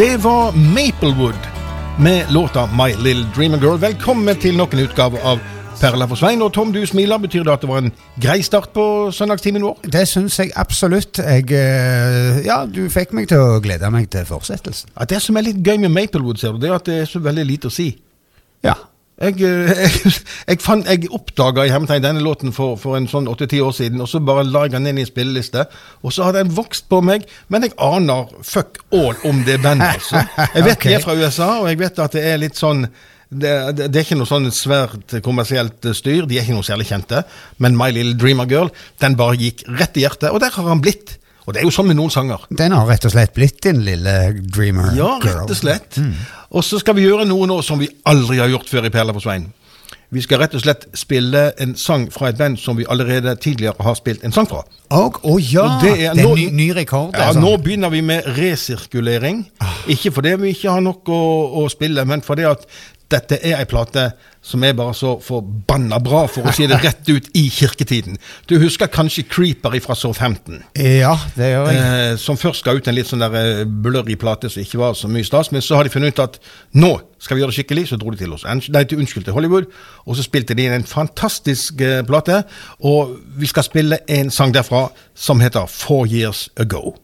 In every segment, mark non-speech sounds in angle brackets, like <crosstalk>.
Det var Maplewood med låta My Little Dreamer Girl. Velkommen til nok en utgave av Perla for Svein. Og Tom, du smiler. Betyr det at det var en grei start på søndagstimen vår? Det syns jeg absolutt. Jeg, eh, ja, du fikk meg til å glede meg til fortsettelsen. Ja, det som er litt gøy med Maplewood, ser du, det er at det er så veldig lite å si. Ja. Jeg, eh, jeg, <laughs> jeg, fant- jeg oppdaga denne låten for, for en sånn åtte-ti år siden, og så bare la jeg den inn i en spilleliste, og så har den vokst på meg, men jeg aner fuck all om det bandet. Altså. <laughs> Jeg vet de er fra USA, og jeg vet at det er litt sånn det, det, det er ikke noe sånn svært kommersielt styr, de er ikke noe særlig kjente, men My Little Dreamer Girl, den bare gikk rett i hjertet, og der har han blitt. Og det er jo sånn med noen sanger. Den har rett og slett blitt din lille dreamer girl. Ja, rett og slett. Og så skal vi gjøre noe nå som vi aldri har gjort før i Perler på Svein. Vi skal rett og slett spille en sang fra et band som vi allerede tidligere har spilt en sang fra. Og, å ja! Og det er det er ny, ny rekord. Ja, altså. Nå begynner vi med resirkulering. Ikke fordi vi ikke har nok å, å spille, men fordi at dette er ei plate som er bare så forbanna bra, for å si det rett ut, i kirketiden. Du husker kanskje Creeper fra Southampton? Ja, det gjør jeg. Eh, som først ga ut en litt sånn der eh, blurry plate som ikke var så mye stas, men så har de funnet ut at nå skal vi gjøre det skikkelig, så dro de til oss. Nei, til unnskyld, til Hollywood, og så spilte de inn en fantastisk eh, plate, og vi skal spille en sang derfra som heter Four Years Ago.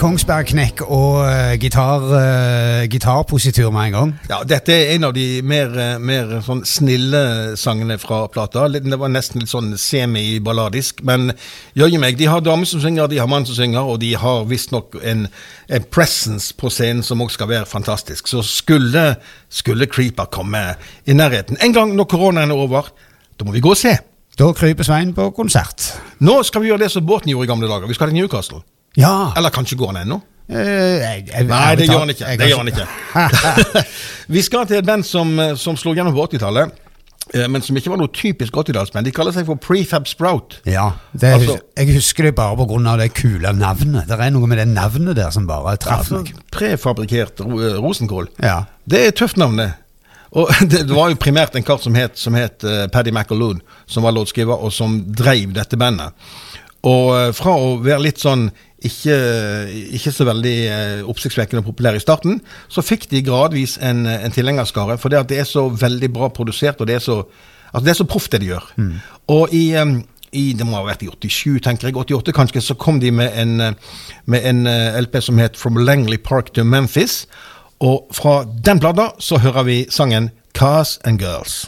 Kongsberg-knekk og uh, gitar, uh, gitarpositur med en gang. Ja, dette er en av de mer, eh, mer sånn snille sangene fra plata. Det var nesten litt sånn semi-balladisk, men jøye meg, de har damer som synger, de har mann som synger, og de har visstnok en, en presence på scenen som også skal være fantastisk. Så skulle, skulle Creeper komme i nærheten en gang når koronaen er over, da må vi gå og se. Da kryper Svein på konsert. Nå skal vi gjøre det som båten gjorde i gamle dager. Vi skal til Newcastle. Ja. Eller kanskje går han ennå? Eh, jeg, jeg, Nei, det gjør han ikke. Det gjør han ikke. <laughs> vi skal til et band som, eh, som slo gjennom på 80-tallet, eh, men som ikke var noe typisk 80-tallsband. De kaller seg for Prefab Sprout. Ja, det, Altså- jeg husker det bare pga. det kule navnet. Det er noe med det navnet der som bare traff meg. Prefabrikert rosenkål. Ja. Det er et tøft navn, det. Og <laughs> det, det var jo primært en kar som het, som het uh, Paddy McAloon, som var låtskriver, og som dreiv dette bandet. Og fra å være litt sånn ikke, ikke, så veldig eh, oppsiktsvekkende populære i starten, så fikk de gradvis en, en tilhengerskare. For det at det er så veldig bra produsert, og det er så, altså det så proft, det de gjør. Mm. Og i, eh, i, det må ha vært i 87, tenker jeg, 88 kanskje, så kom de med en, med en eh, LP som het From Langley Park to Memphis. Og fra den plata så hører vi sangen Cars and Girls.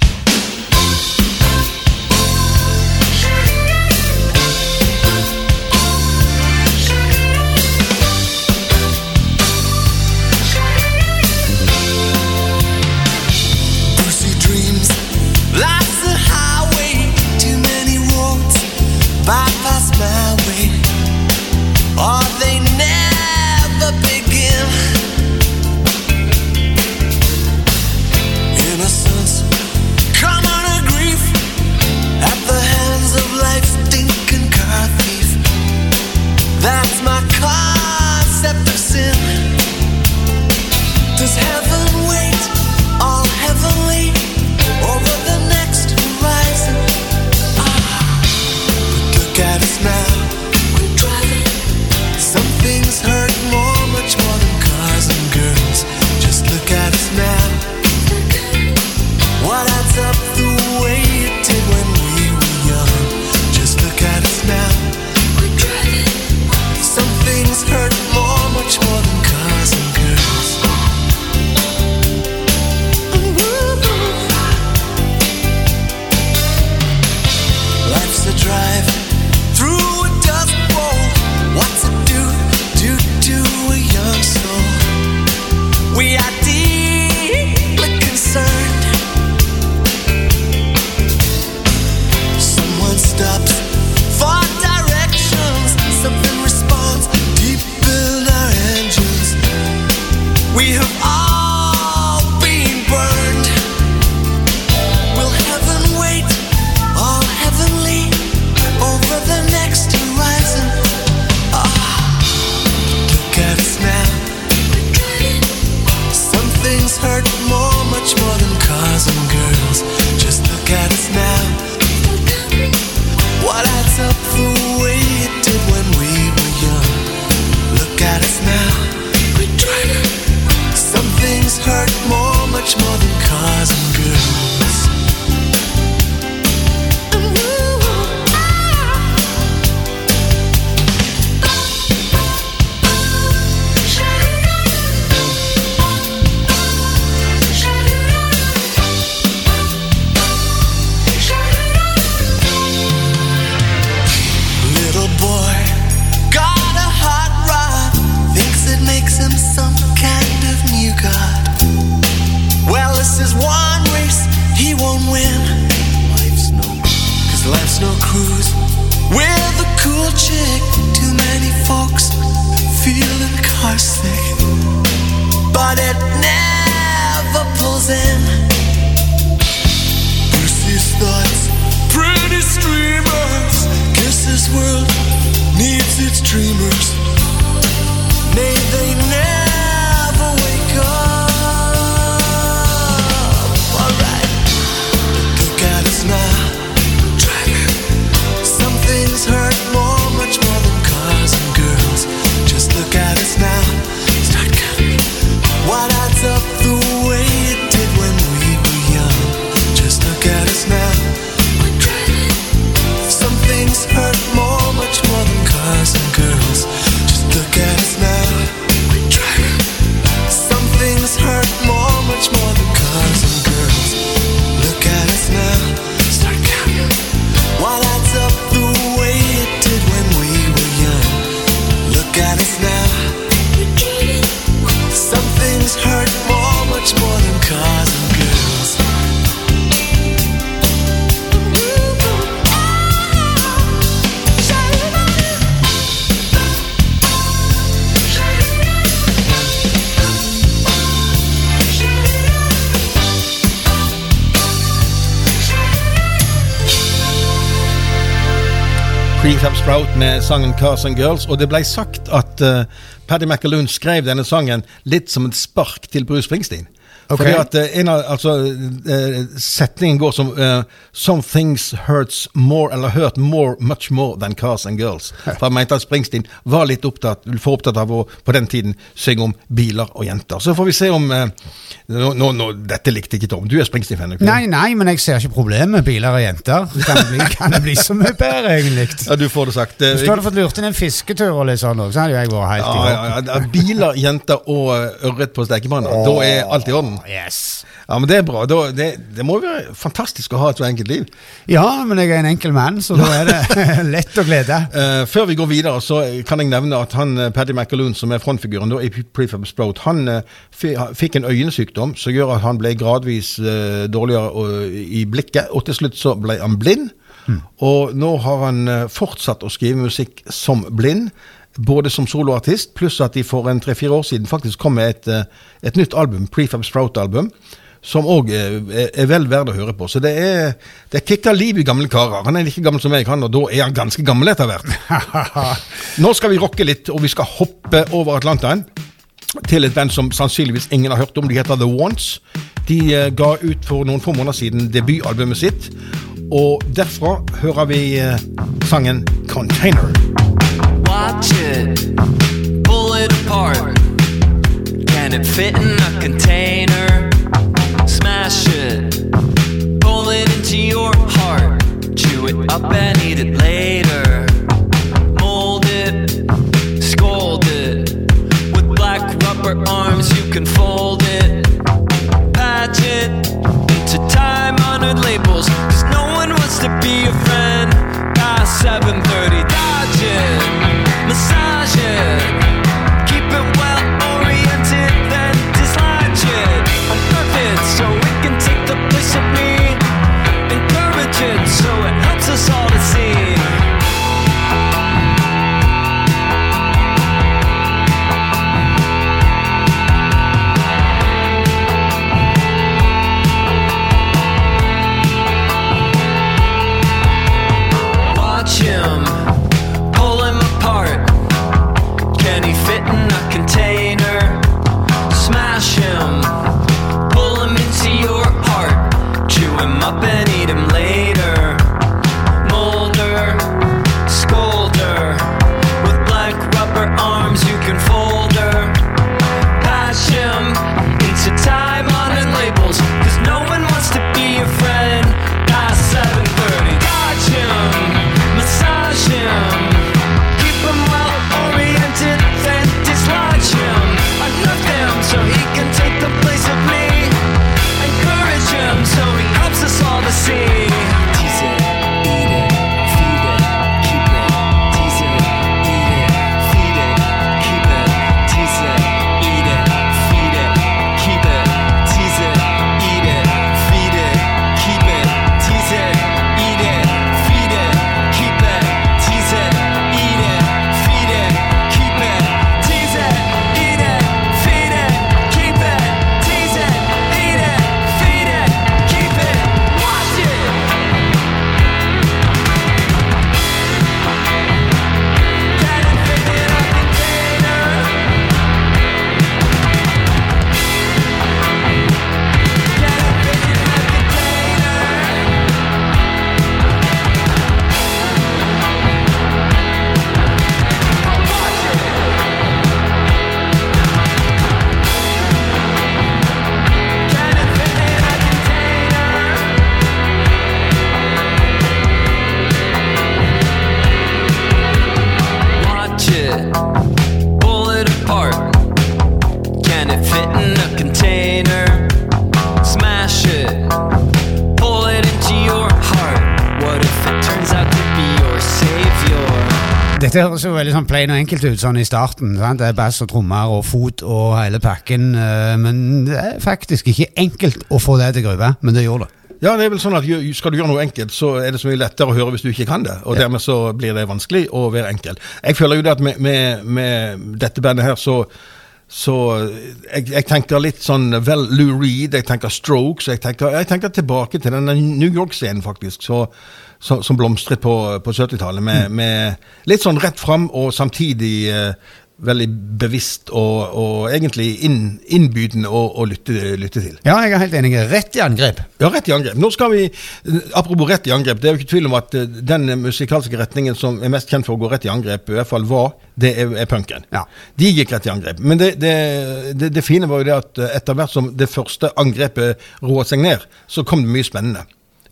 dream sangen 'Cars and Girls', og det ble sagt at uh, Paddy McAloon skrev denne sangen litt som et spark til Bruce Springsteen. Ok. Fordi at eh, en av, altså, eh, Setningen går som uh, Some things hurts more, eller hurt more, much more than cars and girls. For jeg mente at Springsteen var litt opptatt, for opptatt av å på den tiden synge om biler og jenter. Så får vi se om uh, nå, nå, nå, Dette likte ikke Tom. Du er Springsteen-fan? Nei, nei, men jeg ser ikke problemet med biler og jenter. Kan det bli, kan det bli så mye bedre, egentlig? <laughs> Ja, du får det sagt. Hvis du hadde fått lurt inn en fisketur og litt sånn, så hadde jeg vært helt i gang. ja, ja, Biler, jenter og ørret på stekepanna. Da er alt i orden. Yes. Ja, men Det er bra. Det, det må jo være fantastisk å ha et så enkelt liv. Ja, men jeg er en enkel mann, så da er det <laughs> lett å glede. Uh, før vi går videre, så kan jeg nevne at han, eh, Paddy McAloon, som er frontfiguren da, i Prefab Sprout, han eh, fikk en øyensykdom som gjør at han ble gradvis uh, dårligere i blikket, og til slutt så ble han blind. Og nå har han fortsatt å skrive musikk som blind. Både som soloartist, pluss at de for en tre-fire år siden faktisk kom med et, eh, et nytt album, Prefab Sprout-album, som òg er, er vel verdt å høre på. Så det er det kicker liv i gamle karer. Han er like gammel som meg, han, og da er han ganske gammel etter hvert. <laughs> Nå skal vi rocke litt, og vi skal hoppe over Atlanteren til et band som sannsynligvis ingen har hørt om. De heter The Wants. De eh, ga ut for noen få måneder siden debutalbumet sitt, og derfra hører vi eh, sangen 'Container'. Watch it, pull it apart. Can it fit in a container? Smash it, pull it into your heart. Chew it up and eat it later. Mold it, scold it. With black rubber arms, you can fold it. Patch it into time honored labels. Cause no one wants to be a friend. Past 730, again Dette høres jo veldig sånn plain og enkelt ut sånn i starten. Sant? Det er bass og trommer og fot og hele pakken. eh, Men det er faktisk ikke enkelt å få det til gruve, men det gjør det. Ja, det er vel sånn at Skal du gjøre noe enkelt, så er det så mye lettere å høre hvis du ikke kan det. Og dermed så blir det vanskelig å være enkel. Jeg føler jo det at med, med, med dette bandet her, så så jeg, jeg tenker litt sånn vel Lou Reed, jeg tenker Strokes Jeg tenker, jeg tenker tilbake til den New York-scenen, faktisk, så, så, som blomstret på, på 70-tallet. Med, med litt sånn rett fram og samtidig eh, veldig bevisst og, og egentlig inn, innbydende å, å lytte, lytte til. Ja, jeg er helt enig. Rett i angrep. Ja, rett i angrep. Nå skal vi, Apropos rett i angrep, det er jo ikke tvil om at eh, den musikalske retningen som er mest kjent for å gå rett i angrep, i hvert fall var, det er, er punken. Ja. De gikk rett i angrep. Men det, det, det, det fine var jo det at eh, etter hvert som det første angrepet roet seg ned, så kom det mye spennende.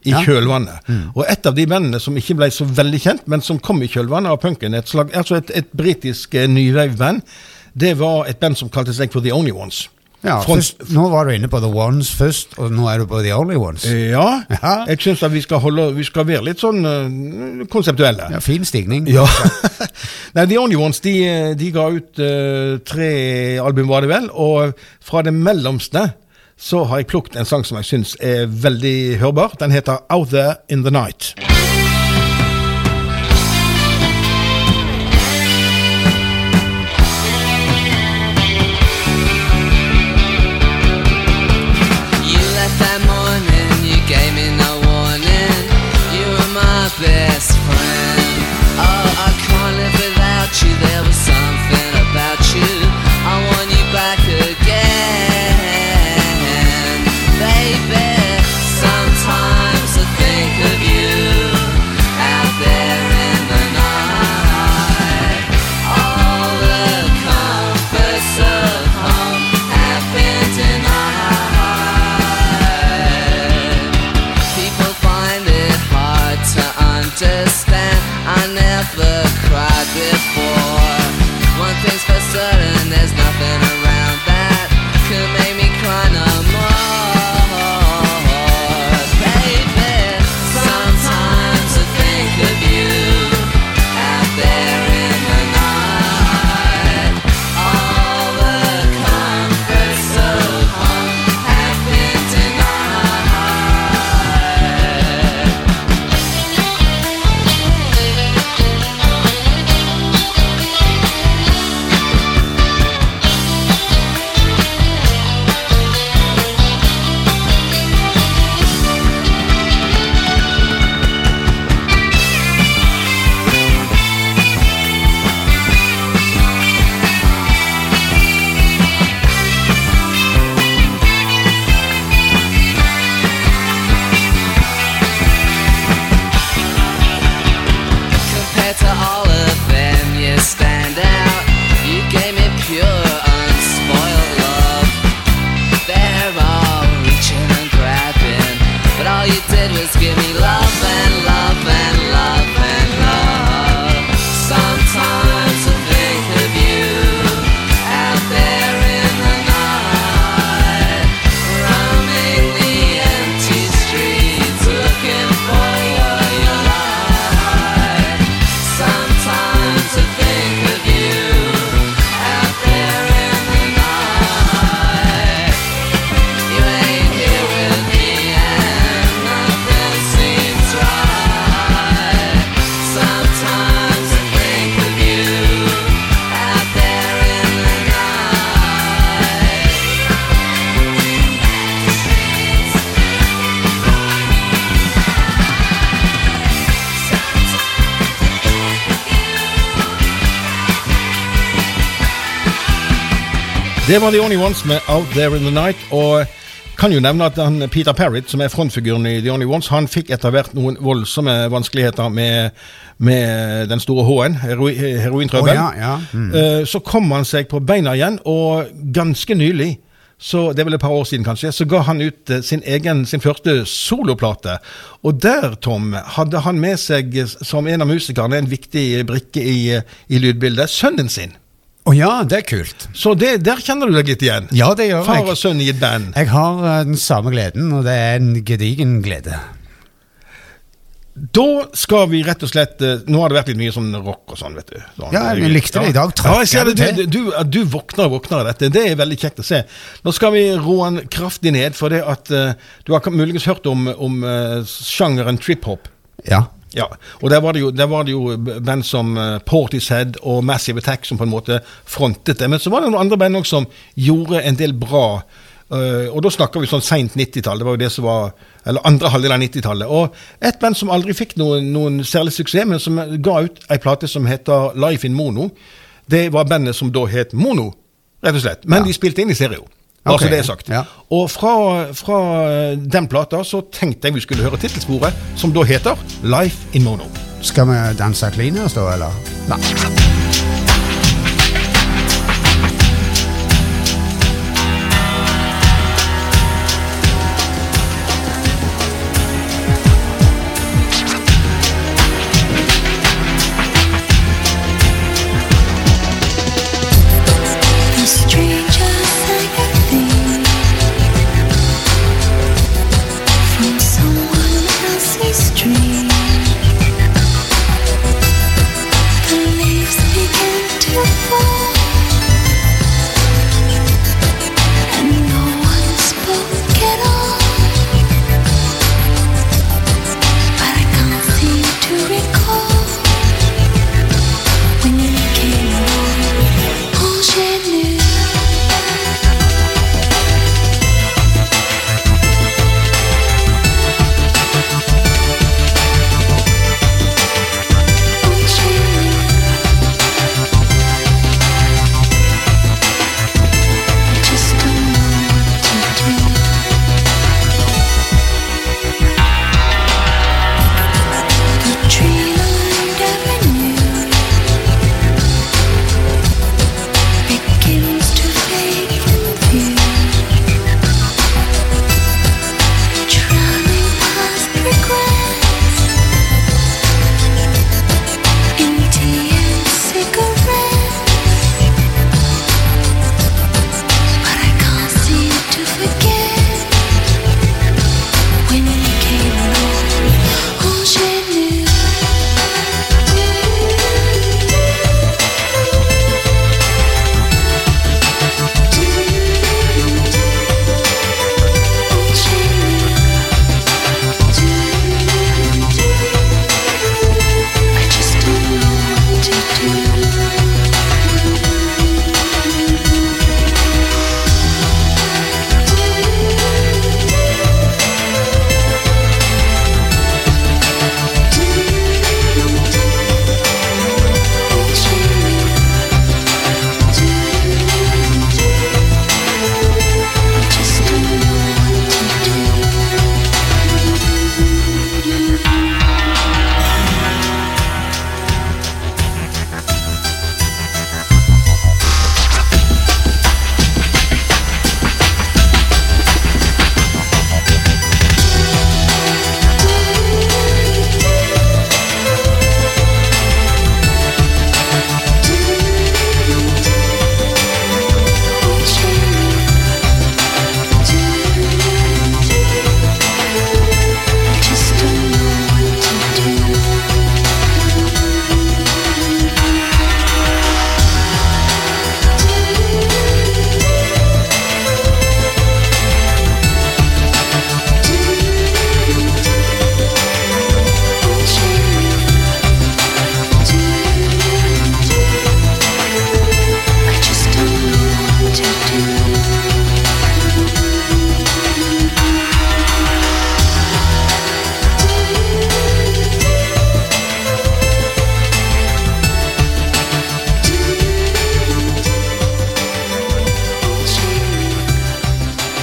I Ja. kjølvannet. Og et av de bandene som ikke ble så veldig kjent, men som kom i kjølvannet av punken, et, slag, altså et, et britisk uh, nyveiv-band, det var et band som kalte seg for The Only Ones. Ja, først, nå var du inne på The Ones først, og nå er du på The Only Ones. Ja, <laughs> Ja. jeg syns vi vi skal være litt sånn uh, konseptuelle. Ja, fin stigning. Ja. <laughs> Nei, The Only Ones de, de ga ut uh, tre album, var det vel. Og fra det mellomste så har jeg plukket en sang som jeg syns er veldig hørbar. Den heter Out There In The Night. Det var The Only Ones med Out There In The Night. Og kan jo nevne at han, Peter Parrott, som er frontfiguren i The Only Ones, han fikk etter hvert noen voldsomme vanskeligheter med, med den store H-en, herointrøbbel. Oh, ja, ja. Mm. Eh, Så kom han seg på beina igjen, og ganske nylig så det er vel et par år siden kanskje, så ga han ut eh, sin egen, sin første soloplate. Og der, Tom, hadde han med seg som en av musikerne en viktig brikke i, i lydbildet, sønnen sin. Å ja, det er kult. Så det, der kjenner du deg litt igjen. Ja, det gjør Far jeg. og sønn i et band. Jeg har eh, den samme gleden, og det er en gedigen glede. Da skal vi rett og slett eh, Nå har det vært litt mye sånn rock og sånn, vet du. Sånn, Ja, jeg likte det i dag. Ja, jeg ser det. Du, du, du, våkner og våkner av dette. Det er veldig kjekt å se. Nå skal vi roe den kraftig ned, for det at uh, du har muligens hørt om, om sjangeren trip-hop. Ja. Ja, og der var det jo, der var det jo band som uh, Portishead og Massive Attack som på en måte frontet det. Men så var det noen andre band òg som gjorde en del bra. Uh, og da snakker vi sånn seint 90-tall. Det var jo det som var Eller andre halvdel av 90-tallet. Og et band som aldri fikk noen, noen særlig suksess, men som ga ut ei plate som heter Life in Mono. det var bandet som da het Mono, rett og slett. Men Ja. de spilte inn i stereo. Bare Ok, så det er sagt. ja. Og fra, fra den plata så tenkte jeg vi skulle høre tittelsporet, som da heter Life in Mono. Skal vi danse cleaners da, eller? Nei.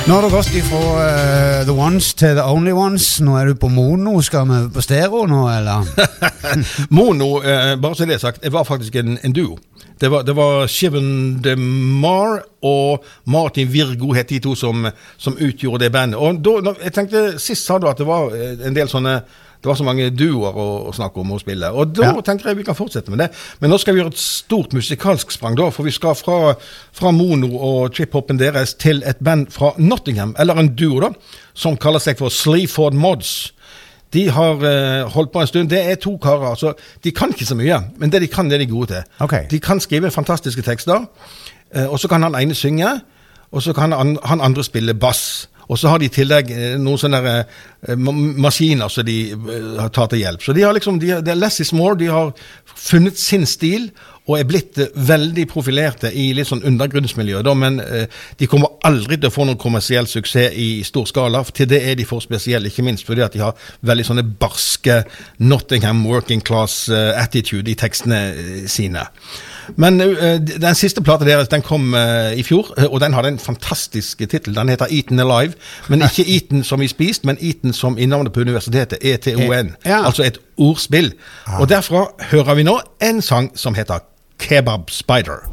Nå har du gått ifra uh, The Ones til The Only Ones. Nå er du på mono. Skal vi på stereo nå, eller? <laughs> Mono, uh, bare så det er sagt, det var faktisk en, en duo. Det var, det var Shiven de Mar og Martin Virgo het de to som, som utgjorde det bandet. Og da, jeg tenkte, Sist sa du at det var eh, en del sånne det var så mange duoer å, å snakke om og spille. Og da Ja. tenker jeg vi kan fortsette med det. Men nå skal vi gjøre et stort musikalsk sprang, da. For vi skal fra, fra mono og trip-hopen deres til et band fra Nottingham, eller en duo, da, som kaller seg for Sleaford Mods. De har uh, holdt på en stund. Det er to karer. altså, De kan ikke så mye, men det de kan, det er de gode til. Okay. De kan skrive fantastiske tekster, uh, og så kan han ene synge, og så kan han, han andre spille bass. Og så har de i tillegg eh, noen sånne der, eh, maskiner som de har tatt til hjelp. Så de har liksom, de, er less is more. De har funnet sin stil og er blitt eh, veldig profilerte i litt sånn undergrunnsmiljø. Da, men eh, de kommer aldri til å få noen kommersiell suksess i stor skala. Til det er de for spesielle, ikke minst fordi at de har veldig sånne barske Nottingham working class eh, attitude i tekstene eh, sine. Men uh, den siste plata deres den kom uh, i fjor, eh, og den hadde en fantastisk tittel. Den heter Eaten Alive. Men ikke <laughs> Eaten som i spist, men Eaten som i navnet på universitetet, ETON. Ja. Altså et ordspill. Og derfra hører vi nå en sang som heter Kebab Spider.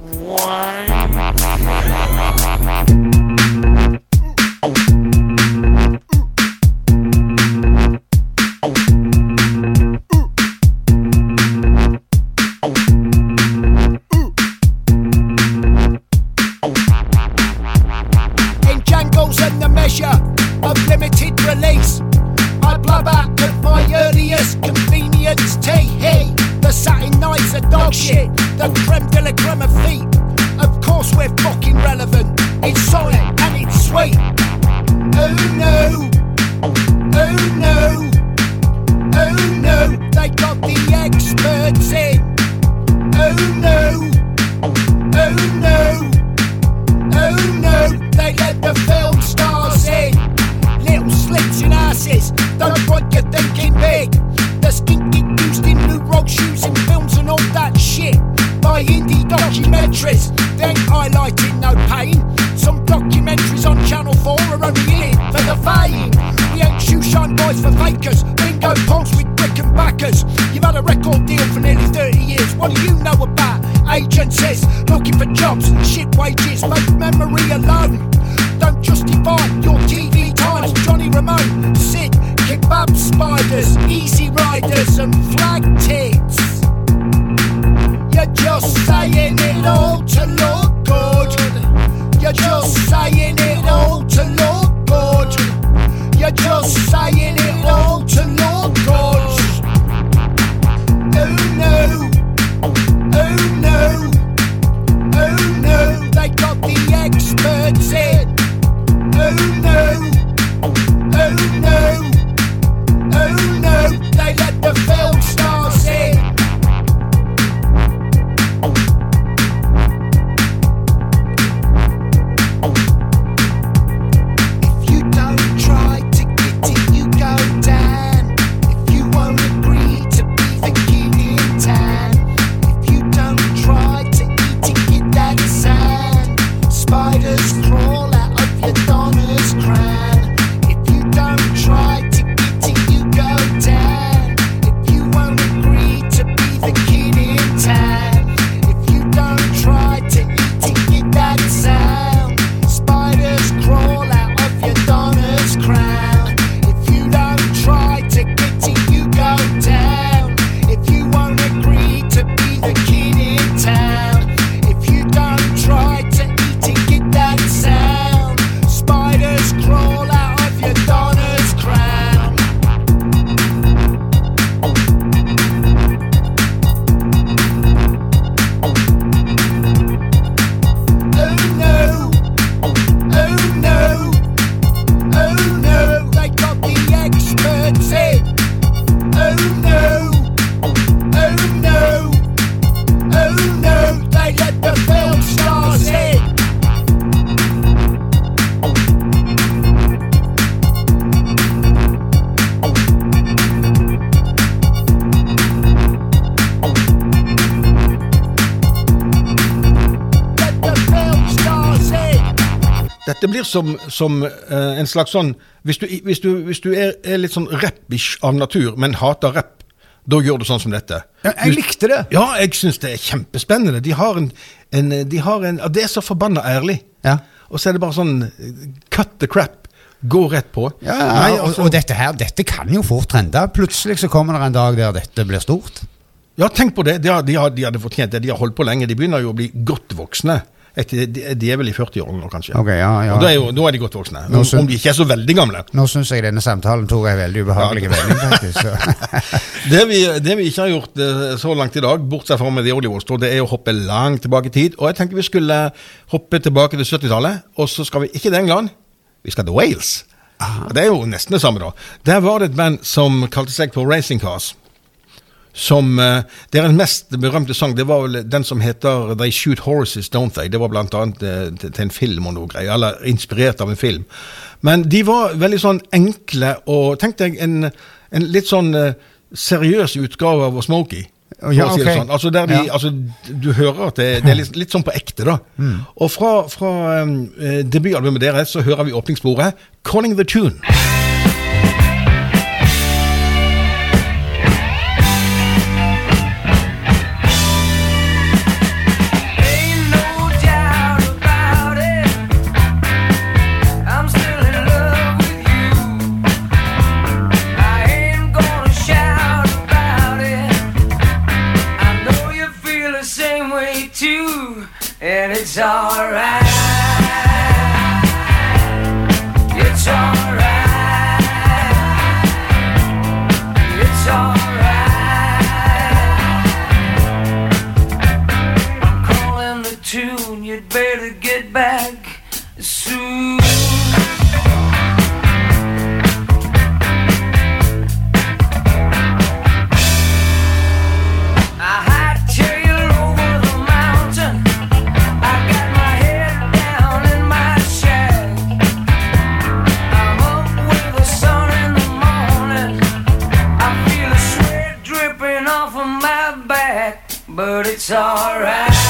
Som, som eh, en slags sånn Hvis du, hvis du, hvis du er, er litt sånn rappish av natur, men hater rapp, da gjør du sånn som dette. Ja, jeg likte det. Ja, jeg syns det er kjempespennende. De har en, en, de har en Det er så forbanna ærlig. Ja. Og så er det bare sånn cut the crap. Gå rett på. Ja, Nei, og, altså- og dette her, dette kan jo fort trende. Plutselig så kommer det en dag der dette blir stort. Ja, tenk på det. De, har, de, har, de hadde fortjent det. De har holdt på lenge. De begynner jo å bli godt voksne. Et- De, er vel i 40-årene nå, kanskje. Okay, ja, ja. Og da er, jo, da er de godt voksne. Om, om de ikke er så veldig gamle. Nå syns jeg denne samtalen tok en veldig ubehagelig Ja. vending, faktisk. <laughs> Det vi, det vi ikke har gjort eh, så langt i dag, bortsett fra med The Only Ones, det er å hoppe langt tilbake i tid. Og jeg tenker vi skulle hoppe tilbake til 70-tallet, og så skal vi ikke til England, vi skal til Wales. Og Det er jo nesten det samme, da. Der var det et band som kalte seg for Racing Cars. Som eh, Deres mest berømte sang det var vel den som heter They Shoot Horses, Don't They? Det var blant annet eh, til, til en film og noe greier, eller inspirert av en film. Men de var veldig sånn enkle, og tenk deg en, en litt sånn eh, seriøs utgave av Smokey. Ja, okay. si sånn. Altså de, Ja. altså, du hører at det, det er litt, litt sånn på ekte, da. Mm. Og fra, fra um, debutalbumet deres så hører vi åpningssporet 'Calling the Tune'. It's alright.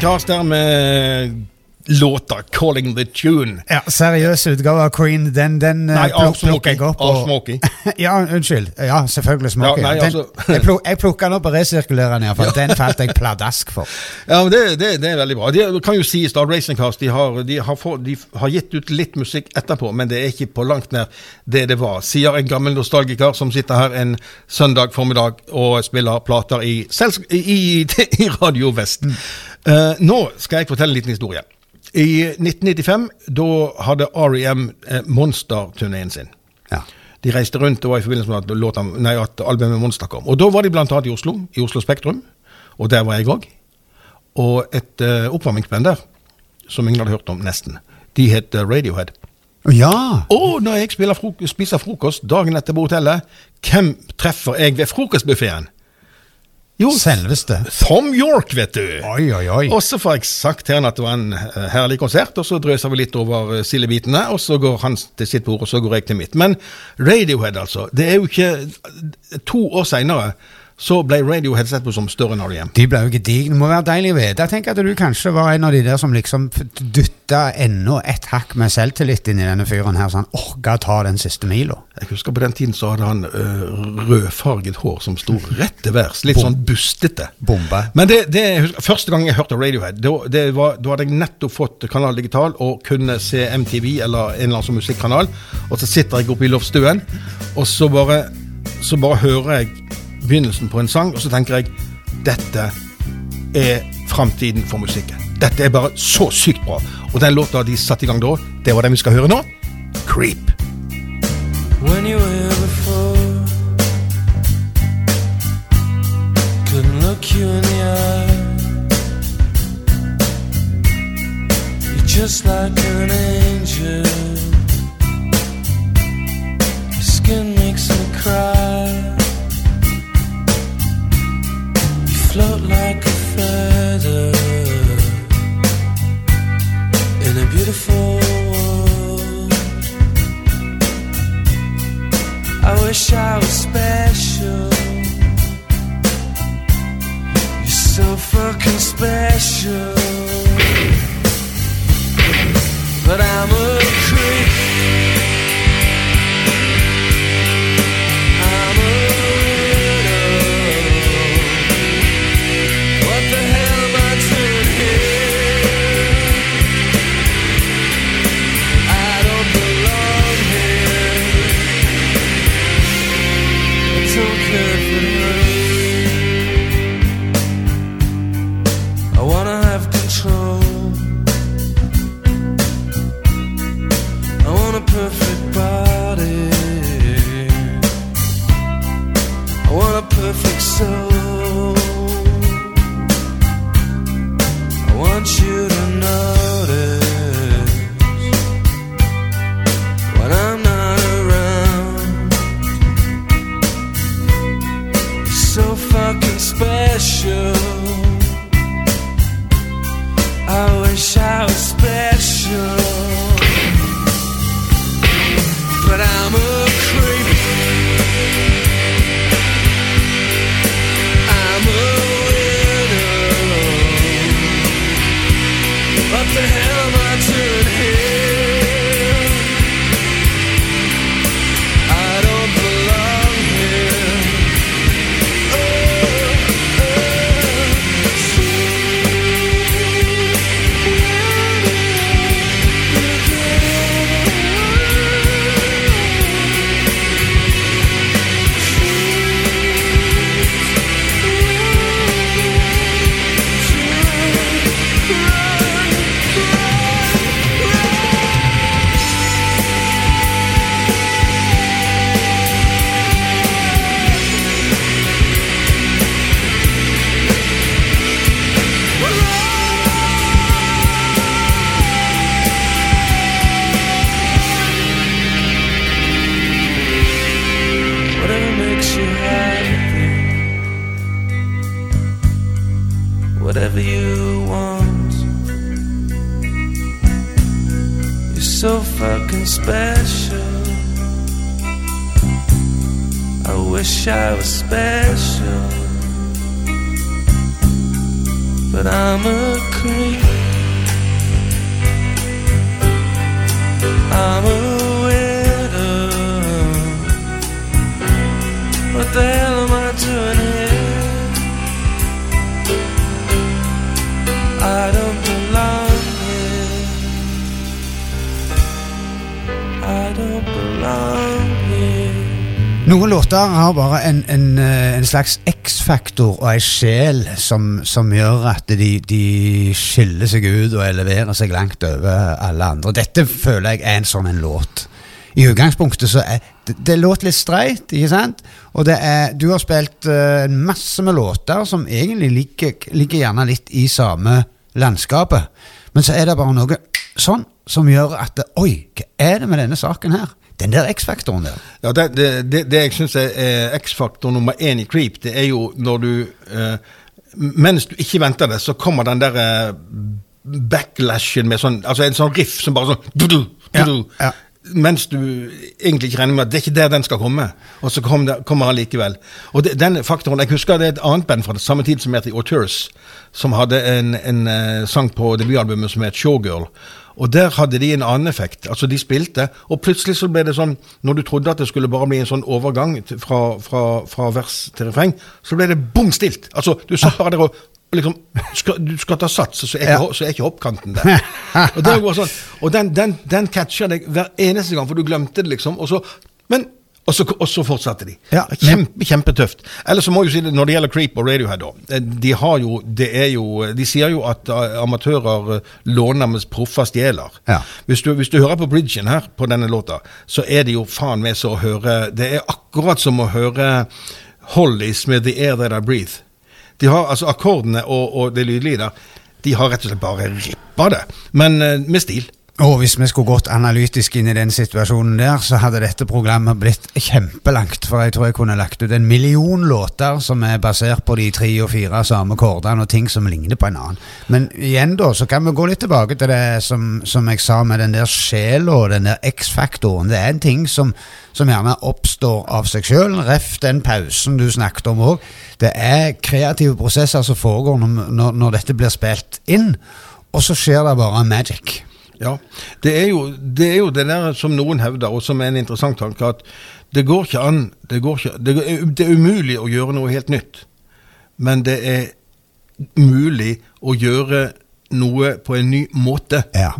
Cars der med låta 'Calling the Tune'. Ja, Seriøs utgave av Queen, den, den eh, Nei, pluk- av Smokey. plukker jeg opp. Og- Smokey. <laughs> ja, unnskyld. Ja, selvfølgelig Smokey. Ja, nei, den, altså- jeg, pluk, jeg plukka den opp og resirkulerer den, iallfall. Den falt jeg pladask for. <laughs> Ja, men det, det, det er veldig bra. De kan jo sies da, Racing Cast de har, de, har få- de har gitt ut litt musikk etterpå, men det er ikke på langt nær det det var. Sier en gammel nostalgiker som sitter her en søndag formiddag og spiller plater i, i, i, i Radio Vest. Uh, nå skal jeg fortelle en liten historie. I 1995 da hadde REM eh, Monster-turneen sin. Ja. De reiste rundt, det var i forbindelse med at, låta, nei, at albumet Monster kom. Og da var de annet i Oslo, i Oslo Spektrum, og der var jeg òg. Og et uh, oppvarmingsband der, som ingen hadde hørt om, nesten. De het eh, Radiohead. Ja! Og når jeg frok spiser frokost dagen etter på hotellet, hvem treffer jeg ved frokostbuffeen? Jo, Selveste. Tom York, vet du. Oi, oi, oi. Og så får jeg sagt til han at det var en eh, herlig konsert, og så drøser vi litt over eh, sildebitene, og så går han til sitt bord, og så går jeg til mitt. Men Radiohead, altså. Det er jo ikke To år seinere så ble Radiohead sett på som større enn RDM. De ble jo gedigne. Det må være deilig å vite. Jeg tenker at du kanskje var en av de der som liksom dytta enda et hakk med selvtillit inn i denne fyren her, så han orka å ta den siste mila. Jeg husker På den tiden så hadde han øh, rødfarget hår som sto rett til værs. Litt sånn bustete. Bombe. Men det, det husker, første gang jeg hørte Radiohead, da, det var, da hadde jeg nettopp fått Kanal Digital og kunne se MTV eller en eller annen sånn musikkanal. Og så sitter jeg oppe i loftstuen, og så bare, så bare hører jeg begynnelsen på en sang, og så tenker jeg dette er framtiden for musikken. Dette er bare så sykt bra. Og den låta de satte i gang da, det var den vi skal høre nå. Creep. when you were before. Couldn't look you in the eye. You're just like an angel. Your skin makes me cry. But I'm a creep. Har bare en, en, eh, en slags X-faktor og ei sjel som, som gjør at de, de skiller seg ut og eleverer seg langt over alle andre. Dette føler jeg er en sånn en låt. I utgangspunktet så er, det, det låt litt streit, ikke sant? Og det er, du har spilt uh, masse med låter som egentlig ligger, ligger gjerne litt i samme landskapet. Men så er det bare noe sånn som gjør at Oi, hva er det med denne saken her? Den der X-faktoren der. Ja, det, det, det, det jeg syns er, X-faktor nummer én i Creep, det er jo når du eh, Mens du ikke venter det, så kommer den der eh, backlashen med sånn Altså en sånn riff som bare sånn du-du, du-du. Ja, ja. Mens du egentlig ikke regner med at det er ikke der den skal komme. Og så kom der, kommer han likevel. Og det, den faktoren, Jeg husker det er et annet band fra det samme tid som heter Auteurs, som hadde en, en eh, sang på debutalbumet som het Showgirl. Og der hadde de en annen effekt. Altså De spilte, og plutselig så ble det sånn Når du trodde at det skulle bare bli en sånn overgang fra, fra, fra vers til refreng, så ble det bom stilt. Altså, du satt bare der og liksom skal, Du skal ta sats, så er ikke, så er ikke hoppkanten der. og det var sånn, og den, den, den catcher deg hver eneste gang, for du glemte det, liksom. Og så, men, og så, og så fortsatte de. Ja, Kjempe, kjempetøft. Eller så må jo si det, når det gjelder Creep og Radiohead, da. eh, De har jo, det er jo De sier jo at eh, amatører eh, låner mens proffer stjeler. Ja. Hvis, du, hvis du hører på bridgen her på denne låta, så er det jo faen meg så å høre Det er akkurat som å høre Hollies med The Air That I Breathe. De har altså akkordene og, og det lydlige der, de har rett og slett bare rippa det. Men med stil. Og hvis vi skulle gått analytisk inn i den situasjonen der, så hadde dette programmet blitt kjempelangt. For jeg tror jeg kunne lagt ut en million låter som er basert på de tre og fire samme kordene og ting som ligner på en annen. Men igjen, da, så kan vi gå litt tilbake til det som, som jeg sa med den der sjela og den der X-faktoren. Det er en ting som, som gjerne oppstår av seg sjøl. Ref den pausen du snakket om òg. Det er kreative prosesser som foregår når, når, når dette blir spilt inn, og så skjer det bare magic. Ja, det er, jo, det er jo det der som noen hevder, og som er en interessant tanke, at det går ikke an Det, går ikke, det, det er umulig å gjøre noe helt nytt. Men det er mulig å gjøre noe på en ny måte. Ja.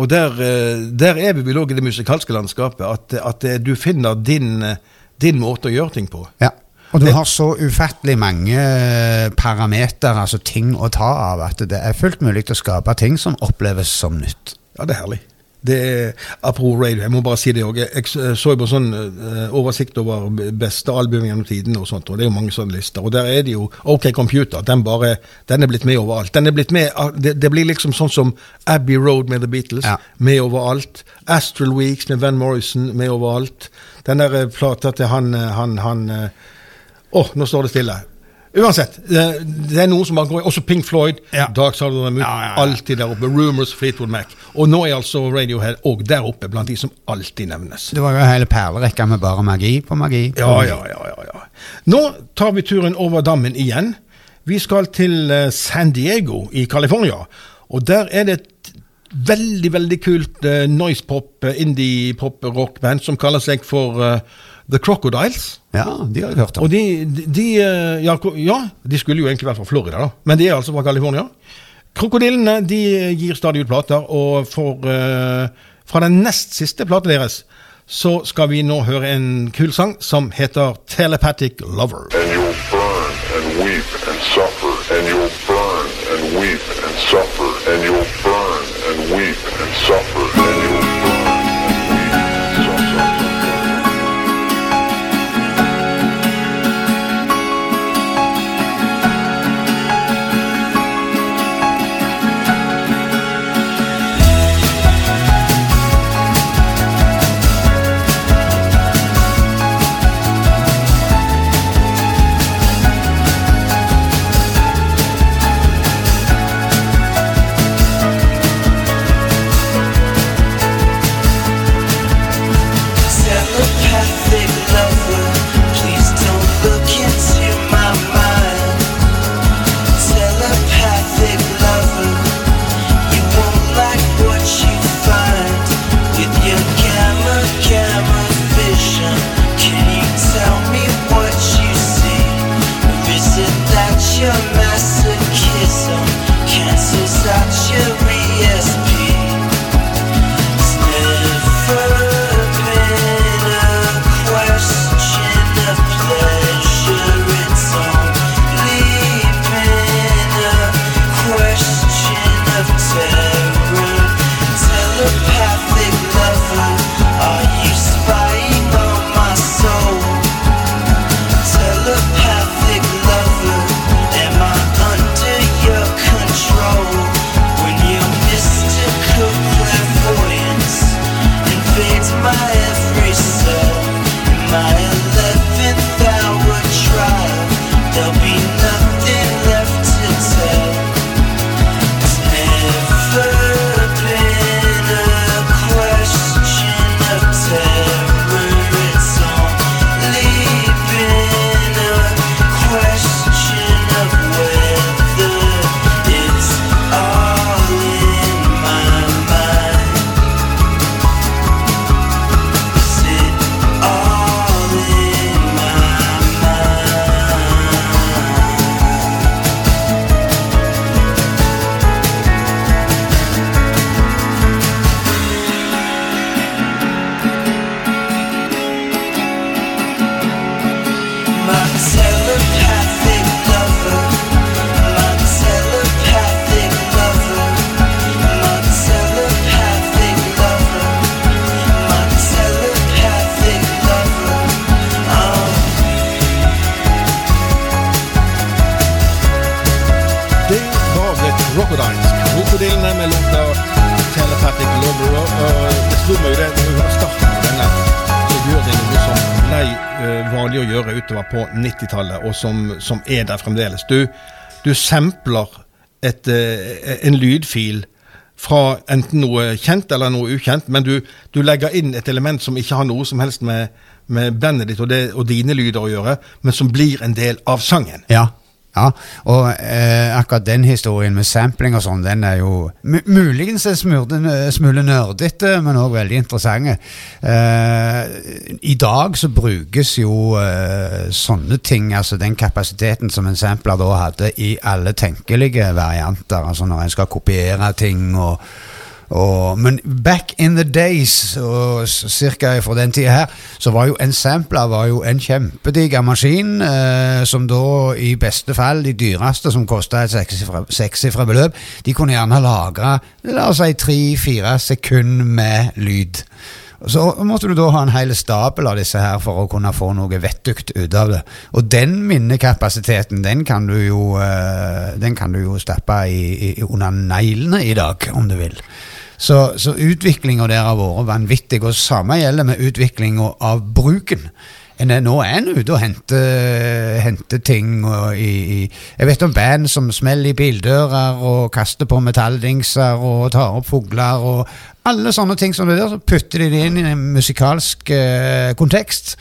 Og der, eh, der er vi vel òg i det musikalske landskapet, at, at eh, du finner din, eh, din måte å gjøre ting på. Ja. Og du har så ufattelig mange parametere, parameter, altså ting å ta av, at det er fullt mulig å skape ting som oppleves som nytt. Ja, det er herlig. Det er, apropos radio, jeg må bare si det òg. Jeg så jo på sånn eh, oversikt over beste album gjennom tiden, og sånt, og det er jo mange sånne lister. Og der er det jo OK Computer. Den, bare, den er blitt med overalt. Den er blitt med, ah, det, det blir liksom sånn som Abbey Road med The Beatles. Ja. Med overalt. Astral Weeks med Van Morrison med overalt. Den der eh, plata til han eh, han, han eh, oh, nå står det stille. Uansett, eh, det er noen som bare går Også Pink Floyd, Ja. Dark Side of the Moon. Ja, ja. Alltid der oppe. Rumors, Fleetwood Mac. Og nå er altså Radiohead òg der oppe, blant de som alltid nevnes. Det var jo hele perlerekka med bare magi på magi. på Ja, ja, ja, ja, ja. Nå tar vi turen over dammen igjen. Vi skal til eh, San Diego i California. Og der er det et veldig, veldig kult uh, noise-pop, eh, indie-pop-rockband som kaller seg for uh, The Crocodiles. Ja, de har jeg hørt om. Og de, de, de eh, ja, ja, de skulle jo egentlig vært fra Florida, da. Men de er altså fra California. Krokodillene de gir stadig ut plater, og for, uh, fra den nest siste platen deres så skal vi nå høre en kul sang som heter Telepathic Lover. and you'll burn and weep and suffer, and you'll burn and weep and suffer, and you'll burn and weep and suffer, and på 90-tallet, og som, som er der fremdeles. Du, du sampler et, eh, en lydfil fra enten noe kjent eller noe ukjent, men du, du legger inn et element som ikke har noe som helst med, med bandet ditt og, det, og dine lyder å gjøre, men som blir en del av sangen. Ja. Ja, og eh, akkurat den historien med sampling og sånn, den er jo muligens en smule, nerdete, men òg veldig interessant. Eh, I dag så brukes jo eh, sånne ting, altså den kapasiteten som en sampler da hadde i alle tenkelige varianter, altså når en skal kopiere ting og og, men back in the days, og cirka fra den tida her, så var jo en sampler var jo en kjempediger maskin, eh, som da i beste fall, de dyreste som kosta et sekssifra beløp, de kunne gjerne lagre la oss si tre-fire sekunder med lyd. Så måtte du da ha en hel stabel av disse her for å kunne få noe vettugt ut av det. Og den minnekapasiteten, den kan du jo, eh, den kan du jo stappe i, i, under neglene i dag, om du vil. Så, så utviklinga der har vært vanvittig, og samme gjelder med utviklinga av bruken. En nå er en ute og henter, henter ting og i, i Jeg vet om band som smeller i bildører og kaster på metalldingser og tar opp fugler og alle sånne ting som det der, så putter de det inn i en musikalsk eh, kontekst.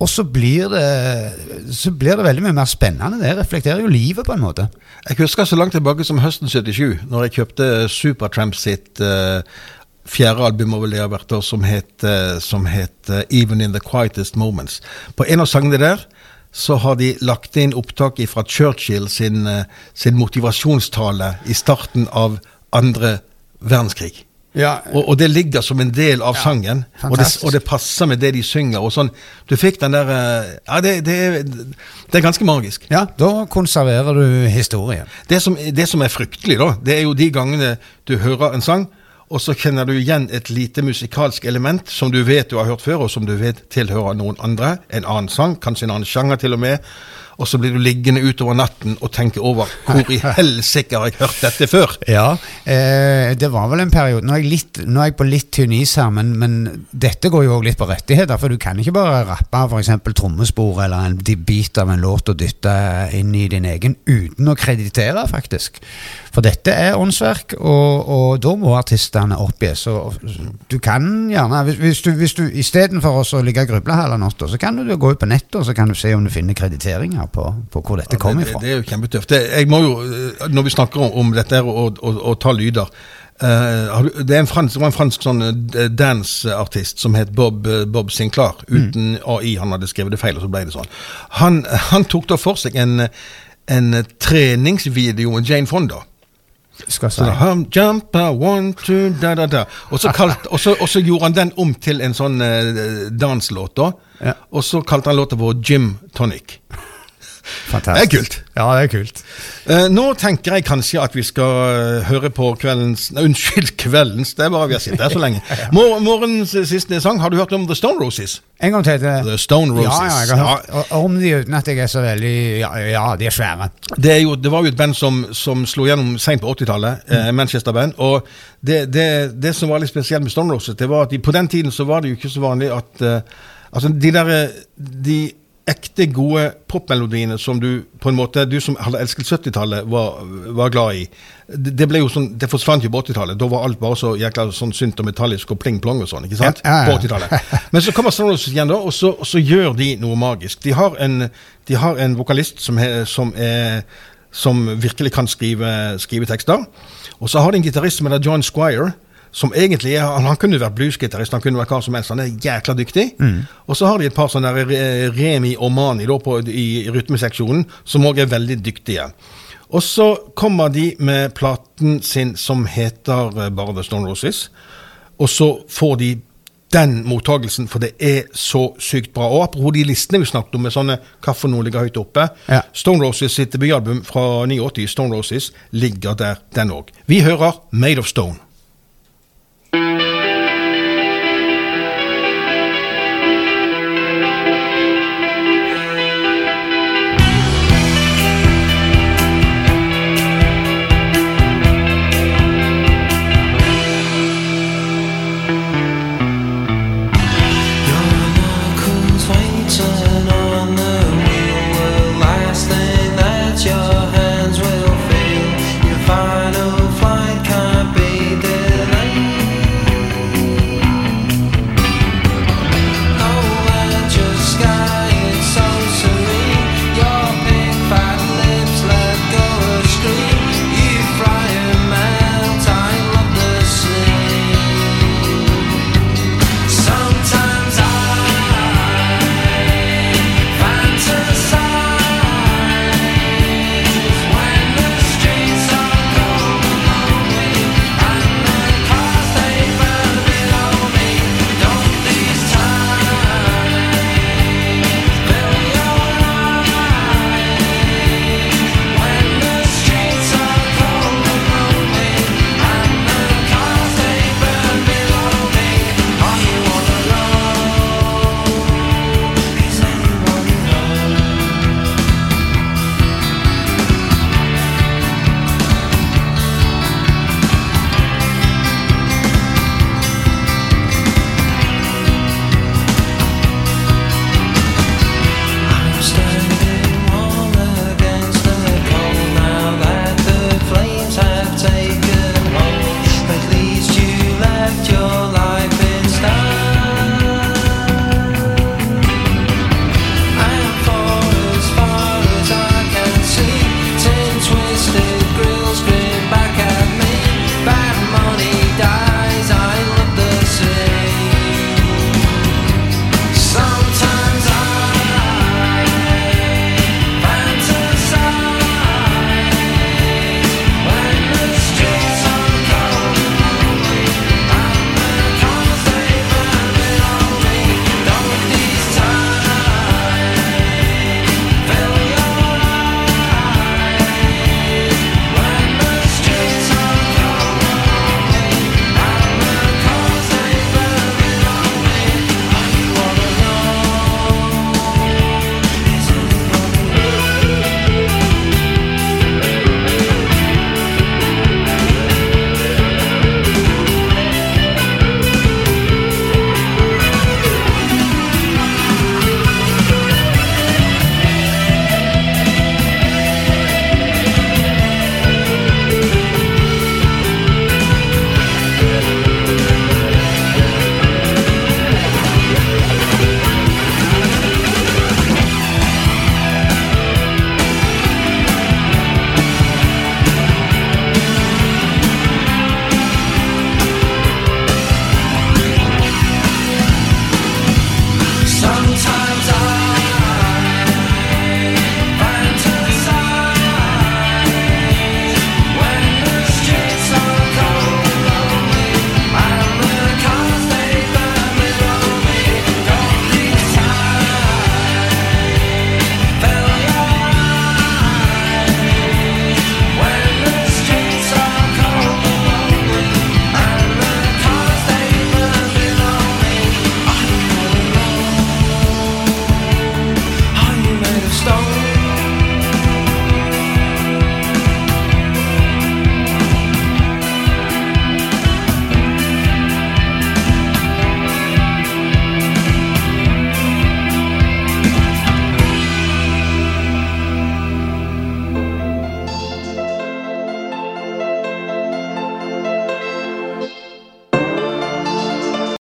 Og så blir, det, så blir det veldig mye mer spennende. Det reflekterer jo livet på en måte. Jeg husker så langt tilbake som høsten 77, når jeg kjøpte Supertramp sitt uh, fjerde album over det har vært, som het, uh, som het uh, Even in the Quietest Moments. På en av sangene der så har de lagt inn opptak fra Churchill sin, sin motivasjonstale i starten av andre verdenskrig. Ja, Og, og det ligger som en del av sangen, og det, og det passer med det de synger. og sånn. Du fikk den der eh, Ja, det, det, det er ganske magisk. ja, da konserverer du historien. Det som, det som er fryktelig, da, det er jo de gangene du hører en sang, og så kjenner du igjen et lite musikalsk element som du vet du har hørt før, og som du vet tilhører noen andre. En annen sang, kanskje en annen sjanger til og med. Og så blir du liggende utover natten og tenke over hvor i helsike har jeg hørt dette før? <laughs> Ja, eh, det var vel en periode Nå er jeg, litt, nå er jeg på litt tynn is her, men, men dette går jo også litt på rettigheter. For du kan ikke bare rappe f.eks. trommespor eller en bit av en låt og dytte inn i din egen uten å kreditere, faktisk. For dette er åndsverk, og, og da må artistene oppgi. Så du kan gjerne Hvis, hvis du, hvis du istedenfor å ligge og gruble hele natta, så kan du gå ut på nettet og så kan du se om du finner krediteringer på, på hvor dette kom det, ifra. det, det er jo kjempetøft. Jeg må jo, eh, når vi snakker om, om dette her og, og, og ta lyder uh, har du- det, en fransk, det var en fransk sånn eh, dance-artist som het Bob, Bob Sinclair. Uten AI, han hadde skrevet det feil, og så ble det sånn. Han, han tok da for seg en, en treningsvideo med Jane Fonda. Skal si. hum, jump, uh, one, two, da, da, da. Og så gjorde han den om til en sånn uh, danslåt, da. Ja. Og så kalte han låta vår Gym Tonic. Fantastisk. Det er kult. Ja, det er kult. Eh, nå tenker jeg kanskje at vi skal eh, høre på kveldens Nei, Unnskyld, <laughs> kveldens. Det er bare vi har sittet her så lenge. <laughs> Mor morgens siste sang. Har du hørt om The Stone Roses? En gang til. Det. The Stone Roses. Ja, ja, jeg har hørt o- om de uten at jeg er så veldig Ja, ja de er svære. Det, er jo, det var jo et band som, som slo gjennom seint på 80-tallet. Eh, Manchester-band. Og det, det, det som var litt spesielt med Stone Roses, det var at de, på den tiden så var det jo ikke så vanlig at eh, Altså, de der eh, De ekte gode popmelodiene som du på en måte Du som hadde elsket 70-tallet, var, var glad i. Det, ble jo sånn, det forsvant jo på 80-tallet. Da var alt bare så jækla sånn synt og metallisk og pling-plong og sånn. ikke sant? Ja, ja, ja. På 80-tallet. Men så kommer Stone igjen, da, og så, og så gjør de noe magisk. De har en, de har en vokalist som, er, som, er, som virkelig kan skrive, skrive tekster. Og så har de en gitarist som heter John Squire. Som egentlig er, han, han kunne vært bluesgitarist, han kunne vært hva som helst. Han er jækla dyktig. Og så har de et par sånne der, Remi og Mani da, på, i, rytmeseksjonen, som òg er veldig dyktige. Og så kommer de med platen sin som heter eh, bare The Stone Roses. Og så får de den mottagelsen, for det er så sykt bra. Og apropos de listene vi snakket om, med sånne hva nå ligger høyt oppe. Ja. Stone Roses sitt debutalbum fra 89, Stone Roses, ligger der, den òg. Vi hører Made of Stone. Mm-hmm.